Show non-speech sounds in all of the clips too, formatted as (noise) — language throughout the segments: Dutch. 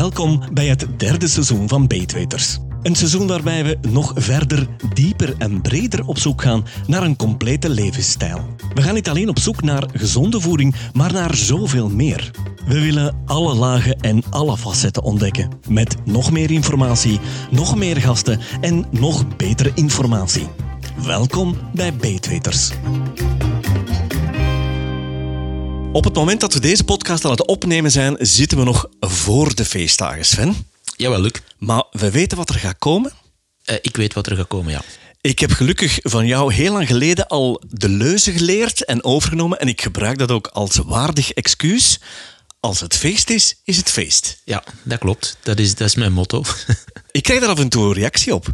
Welkom bij het derde seizoen van Beetweters. Een seizoen waarbij we nog verder, dieper en breder op zoek gaan naar een complete levensstijl. We gaan niet alleen op zoek naar gezonde voeding, maar naar zoveel meer. We willen alle lagen en alle facetten ontdekken. Met nog meer informatie, nog meer gasten en nog betere informatie. Welkom bij Beetweters. Op het moment dat we deze podcast aan het opnemen zijn, zitten we nog voor de feestdagen, Sven. Jawel, Luc. Maar we weten wat er gaat komen. Uh, ik weet wat er gaat komen, ja. Ik heb gelukkig van jou heel lang geleden al de leuze geleerd en overgenomen. En ik gebruik dat ook als waardig excuus. Als het feest is, is het feest. Ja, dat klopt. Dat is, dat is mijn motto. (laughs) ik krijg daar af en toe een reactie op.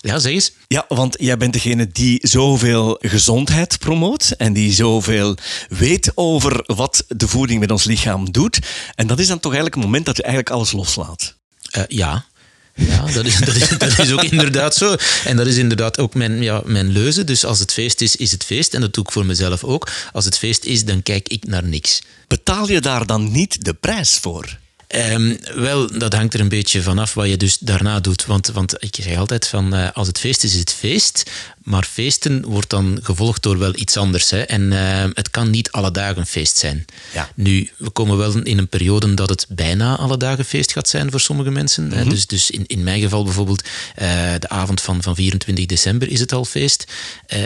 Ja, zeg eens. Ja, want jij bent degene die zoveel gezondheid promoot en die zoveel weet over wat de voeding met ons lichaam doet. En dat is dan toch eigenlijk het moment dat je eigenlijk alles loslaat. Uh, ja. Ja, dat is, (laughs) dat, is, dat is ook inderdaad zo. En dat is inderdaad ook mijn, ja, mijn leuze. Dus als het feest is, is het feest. En dat doe ik voor mezelf ook. Als het feest is, dan kijk ik naar niks. Betaal je daar dan niet de prijs voor? Um, wel, dat hangt er een beetje vanaf wat je dus daarna doet. Want, want ik zeg altijd van, uh, als het feest is, is het feest. Maar feesten wordt dan gevolgd door wel iets anders. Hè. En uh, het kan niet alle dagen feest zijn. Ja. Nu, we komen wel in een periode dat het bijna alle dagen feest gaat zijn voor sommige mensen. Mm -hmm. Dus, dus in, in mijn geval bijvoorbeeld, uh, de avond van, van 24 december is het al feest.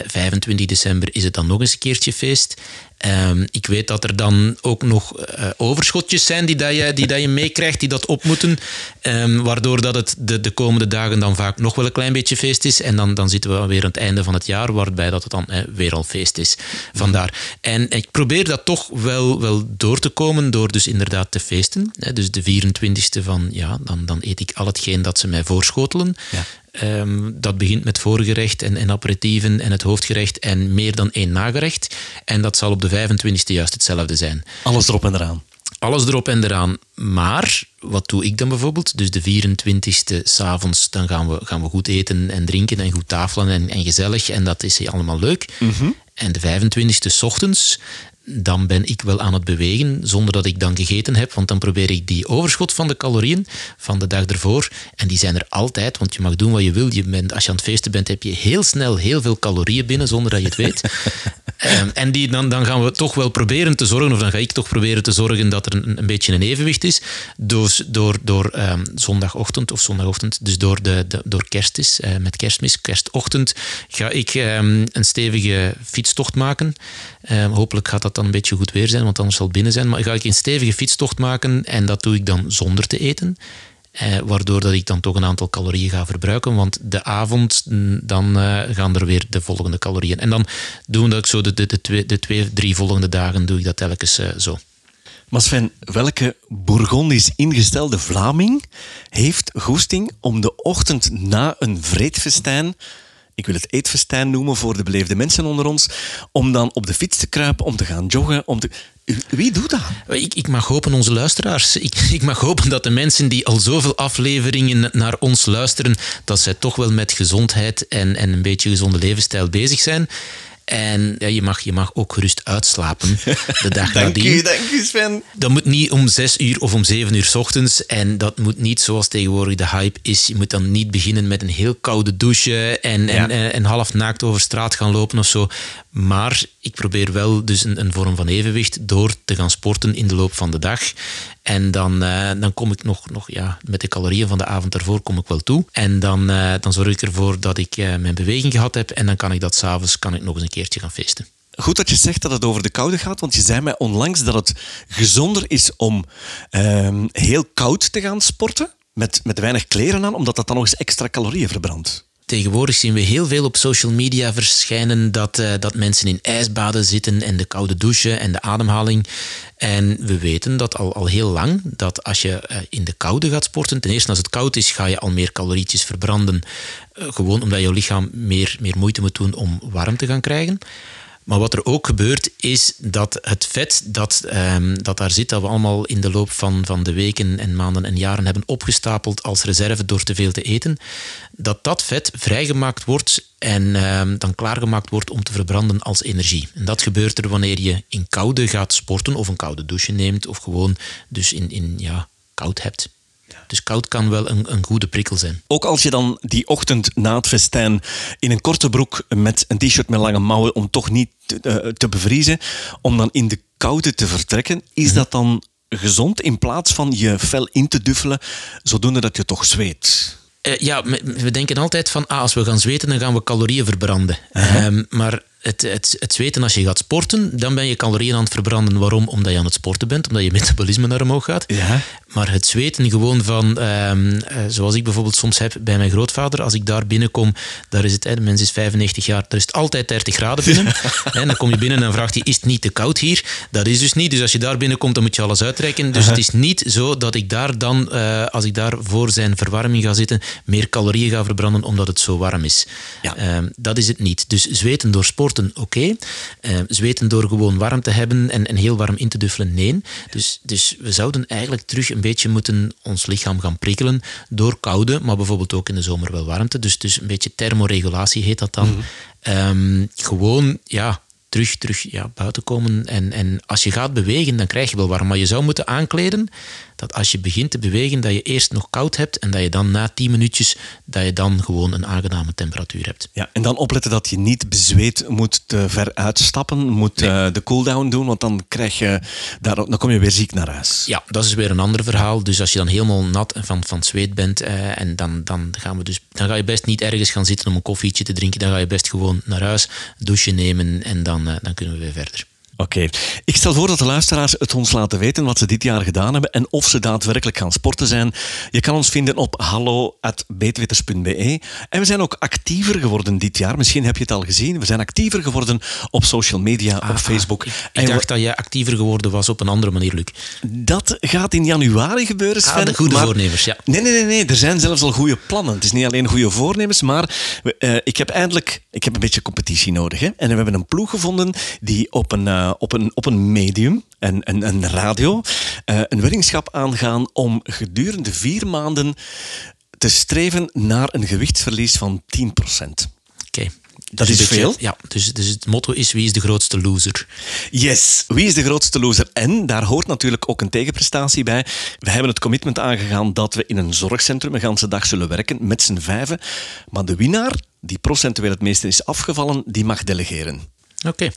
25 december is het dan nog eens een keertje feest. Um, ik weet dat er dan ook nog uh, overschotjes zijn die, dat je, die dat je meekrijgt, die dat op moeten. Um, waardoor dat het de, de komende dagen dan vaak nog wel een klein beetje feest is. En dan, dan zitten we weer aan het einde van het jaar, waarbij dat het dan eh, weer al feest is. Vandaar. En ik probeer dat toch wel, wel door te komen door dus inderdaad te feesten. Dus de 24e van, ja, dan, dan eet ik al hetgeen dat ze mij voorschotelen. Ja. Um, dat begint met voorgerecht en, en aperitieven en het hoofdgerecht en meer dan één nagerecht. En dat zal op de 25e juist hetzelfde zijn. Alles erop en eraan. Alles erop en eraan. Maar wat doe ik dan bijvoorbeeld? Dus de 24e s'avonds, dan gaan we, gaan we goed eten en drinken en goed tafelen en, en gezellig. En dat is allemaal leuk. Mm -hmm. En de 25e s ochtends, dan ben ik wel aan het bewegen zonder dat ik dan gegeten heb. Want dan probeer ik die overschot van de calorieën van de dag ervoor. En die zijn er altijd, want je mag doen wat je wil. Je bent, als je aan het feesten bent, heb je heel snel heel veel calorieën binnen zonder dat je het weet. Um, en die, dan, dan gaan we toch wel proberen te zorgen, of dan ga ik toch proberen te zorgen dat er een, een beetje een evenwicht is. Dus door, door um, zondagochtend of zondagochtend, dus door, de, de door kerst is, uh, met kerstmis, kerstochtend, ga ik um, een stevige fietstocht maken. hopelijk gaat dat dan een beetje goed weer zijn, want anders zal het binnen zijn. Maar ga ik een stevige fietstocht maken en dat doe ik dan zonder te eten. Eh, waardoor dat ik dan toch een aantal calorieën ga verbruiken. Want de avond, dan uh, gaan er weer de volgende calorieën. En dan doen we dat zo de, de, twee, de twee, drie volgende dagen doe ik dat telkens uh, zo. Maar welke Bourgondisch ingestelde Vlaming heeft goesting om de ochtend na een vreedfestijn ik wil het eetfestijn noemen voor de beleefde mensen onder ons, om dan op de fiets te kruipen, om te gaan joggen, om te... Wie doet dat? Ik, ik mag hopen, onze luisteraars. Ik, (laughs) ik, mag hopen dat de mensen die al zoveel afleveringen naar ons luisteren, dat zij toch wel met gezondheid en, en een beetje gezonde levensstijl bezig zijn. En ja, je, mag, je mag ook gerust uitslapen de dag dank nadien. U, dank u, Sven. Dat moet niet om zes uur of om zeven uur s ochtends. En dat moet niet zoals tegenwoordig de hype is. Je moet dan niet beginnen met een heel koude douche en, Ja. en, en, en half naakt over straat gaan lopen of zo. Maar ik probeer wel dus een, een vorm van evenwicht door te gaan sporten in de loop van de dag. En dan, uh, dan kom ik nog, nog ja, met de calorieën van de avond ervoor kom ik wel toe. En dan, uh, dan zorg ik ervoor dat ik uh, mijn beweging gehad heb. En dan kan ik dat s'avonds kan ik nog eens een keertje gaan feesten. Goed dat je zegt dat het over de koude gaat, want je zei mij onlangs dat het gezonder is om um, heel koud te gaan sporten, met, met weinig kleren aan, omdat dat dan nog eens extra calorieën verbrandt. Tegenwoordig zien we heel veel op social media verschijnen dat, uh, dat mensen in ijsbaden zitten en de koude douche en de ademhaling. En we weten dat al, al heel lang, dat als je uh, in de koude gaat sporten, ten eerste als het koud is, ga je al meer calorietjes verbranden. Uh, gewoon omdat je lichaam meer, meer moeite moet doen om warm te gaan krijgen. Maar wat er ook gebeurt, is dat het vet dat, um, dat daar zit, dat we allemaal in de loop van, van de weken en maanden en jaren hebben opgestapeld als reserve door te veel te eten, dat dat vet vrijgemaakt wordt en um, dan klaargemaakt wordt om te verbranden als energie. En dat gebeurt er wanneer je in koude gaat sporten of een koude douche neemt of gewoon dus in, in ja, koud hebt. Dus koud kan wel een, een goede prikkel zijn. Ook als je dan die ochtend na het festijn in een korte broek met een t-shirt met lange mouwen om toch niet te, eh, te bevriezen, om dan in de koude te vertrekken, is Mhm. dat dan gezond in plaats van je fel in te duffelen, zodoende dat je toch zweet? Eh, ja, we denken altijd van ah, als we gaan zweten, dan gaan we calorieën verbranden. Ehm, maar het, het, het zweten, als je gaat sporten, dan ben je calorieën aan het verbranden. Waarom? Omdat je aan het sporten bent, omdat je metabolisme naar omhoog gaat. Ja. Maar het zweten gewoon van, ehm, eh, zoals ik bijvoorbeeld soms heb bij mijn grootvader, als ik daar binnenkom, daar is het, de mens is 95 jaar, daar is het altijd 30 graden binnen. En (laughs) dan kom je binnen en vraagt hij, is het niet te koud hier? Dat is dus niet. Dus als je daar binnenkomt, dan moet je alles uittrekken. Dus het is niet zo dat ik daar dan, eh, als ik daar voor zijn verwarming ga zitten, meer calorieën ga verbranden omdat het zo warm is. Ja. Ehm, dat is het niet. Dus zweten door sporten, oké. Ehm, zweten door gewoon warm te hebben en, en heel warm in te duffelen, nee. Dus, dus we zouden eigenlijk terug een beetje moeten ons lichaam gaan prikkelen door koude, maar bijvoorbeeld ook in de zomer wel warmte. Dus, dus een beetje thermoregulatie heet dat dan. Ehm, gewoon, ja, terug, terug ja, buiten komen. En, en als je gaat bewegen, dan krijg je wel warm. Maar je zou moeten aankleden dat als je begint te bewegen, dat je eerst nog koud hebt en dat je dan na 10 minuutjes, dat je dan gewoon een aangename temperatuur hebt. Ja, en dan opletten dat je niet bezweet moet te ver uitstappen, moet eh, de cooldown doen, want dan, krijg je, daar, dan kom je weer ziek naar huis. Ja, dat is weer een ander verhaal. Dus als je dan helemaal nat en van, van zweet bent, eh, en dan, dan, gaan we dus, dan ga je best niet ergens gaan zitten om een koffietje te drinken. Dan ga je best gewoon naar huis, douche nemen en dan, eh, dan kunnen we weer verder. Oké. Ik stel voor dat de luisteraars het ons laten weten wat ze dit jaar gedaan hebben en of ze daadwerkelijk gaan sporten zijn. Je kan ons vinden op hallo.beetwitters.be. En we zijn ook actiever geworden dit jaar. Misschien heb je het al gezien. We zijn actiever geworden op social media, op Facebook. Ik, En ik we- dacht dat jij actiever geworden was op een andere manier, Luc. Dat gaat in januari gebeuren, Sven. Ah, de goede maar- voornemens, ja. Nee, nee, nee, nee. Er zijn zelfs al goede plannen. Het is niet alleen goede voornemens, maar eh, ik heb eindelijk ik heb een beetje competitie nodig. Hè? En we hebben een ploeg gevonden die op een, eh, op een, op een medium, een, een, een radio, eh, een weddingschap aangaan om gedurende vier maanden te streven naar een gewichtsverlies van 10%. Oké. Dat Dus is beetje- veel. Ja, dus, dus het motto is wie is de grootste loser? Yes, wie is de grootste loser? En daar hoort natuurlijk ook een tegenprestatie bij. We hebben het commitment aangegaan dat we in een zorgcentrum een ganse dag zullen werken met z'n vijven. Maar de winnaar, die procentueel het meeste is afgevallen, die mag delegeren. Oké.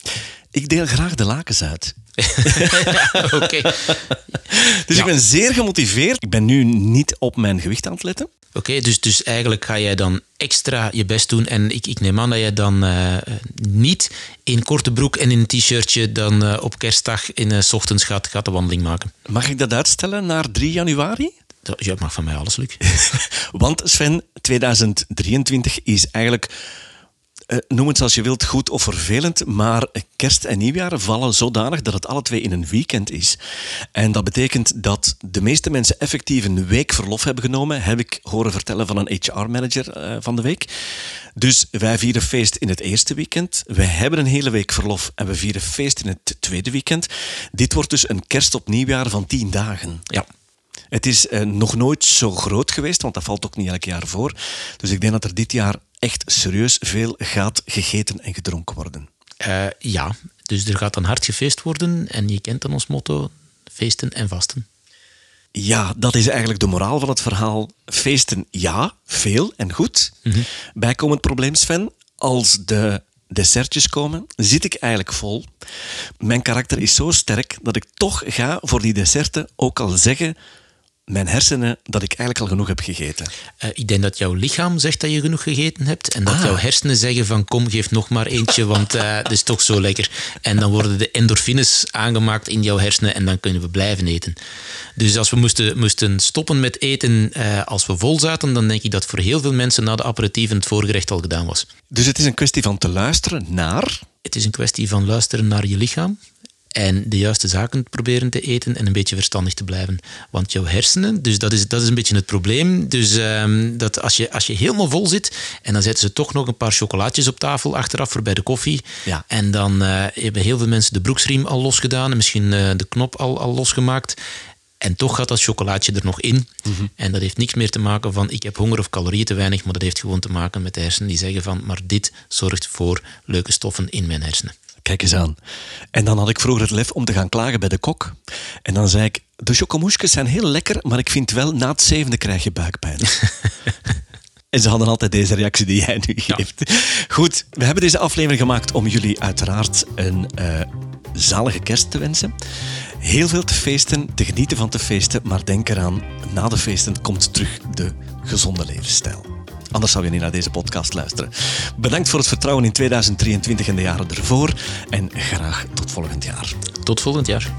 Ik deel graag de lakens uit. (laughs) Ja, Oké. Dus Ja. ik ben zeer gemotiveerd. Ik ben nu niet op mijn gewicht aan het letten. Oké, dus, dus eigenlijk ga jij dan extra je best doen. En ik, ik neem aan dat jij dan eh, niet in korte broek en in een t-shirtje dan eh, op kerstdag in eh, 's ochtends gaat, gaat de wandeling maken. Mag ik dat uitstellen naar 3 januari? Dat ja, mag van mij alles, Luc. (laughs) Want Sven, 2023 is eigenlijk, eh, noem het zoals je wilt, goed of vervelend, maar kerst en nieuwjaar vallen zodanig dat het alle twee in een weekend is. En dat betekent dat de meeste mensen effectief een week verlof hebben genomen, heb ik horen vertellen van een HR-manager eh, van de week. Dus wij vieren feest in het eerste weekend. Wij hebben een hele week verlof en we vieren feest in het tweede weekend. Dit wordt dus een kerst op nieuwjaar van tien dagen. Ja. Het is eh, nog nooit zo groot geweest, want dat valt ook niet elk jaar voor. Dus ik denk dat er dit jaar echt serieus veel gaat gegeten en gedronken worden. Eh, ja, dus er gaat dan hard gefeest worden. En je kent dan ons motto, feesten en vasten. Ja, dat is eigenlijk de moraal van het verhaal. Feesten, ja, veel en goed. Bijkomend probleem, Sven, als de dessertjes komen, zit ik eigenlijk vol. Mijn karakter is zo sterk dat ik toch ga voor die desserten, ook al zeggen mijn hersenen dat ik eigenlijk al genoeg heb gegeten. Eh, ik denk dat jouw lichaam zegt dat je genoeg gegeten hebt. En dat Ah. jouw hersenen zeggen van kom, geef nog maar eentje, want eh het is toch zo lekker. En dan worden de endorfines aangemaakt in jouw hersenen en dan kunnen we blijven eten. Dus als we moesten, moesten stoppen met eten eh, als we vol zaten, dan denk ik dat voor heel veel mensen na de aperitieven het voorgerecht al gedaan was. Dus het is een kwestie van te luisteren naar Het is een kwestie van luisteren naar je lichaam en de juiste zaken proberen te eten en een beetje verstandig te blijven. Want jouw hersenen, dus dat is, dat is een beetje het probleem. Dus ehm, dat als je, als je helemaal vol zit en dan zetten ze toch nog een paar chocolaatjes op tafel achteraf voor bij de koffie. Ja. En dan eh, hebben heel veel mensen de broeksriem al losgedaan en misschien eh, de knop al, al losgemaakt. En toch gaat dat chocolaatje er nog in. En dat heeft niks meer te maken van ik heb honger of calorieën te weinig, maar dat heeft gewoon te maken met de hersenen die zeggen van maar dit zorgt voor leuke stoffen in mijn hersenen. Kijk eens aan. En dan had ik vroeger het lef om te gaan klagen bij de kok. En dan zei ik, de chocomouches zijn heel lekker, maar ik vind wel na het zevende krijg je buikpijn. (laughs) En ze hadden altijd deze reactie die jij nu geeft. Goed, we hebben deze aflevering gemaakt om jullie uiteraard een uh, zalige kerst te wensen. Heel veel te feesten, te genieten van te feesten, maar denk eraan, na de feesten komt terug de gezonde levensstijl. Anders zou je niet naar deze podcast luisteren. Bedankt voor het vertrouwen in 2023 en de jaren ervoor. En graag tot volgend jaar. Tot volgend jaar.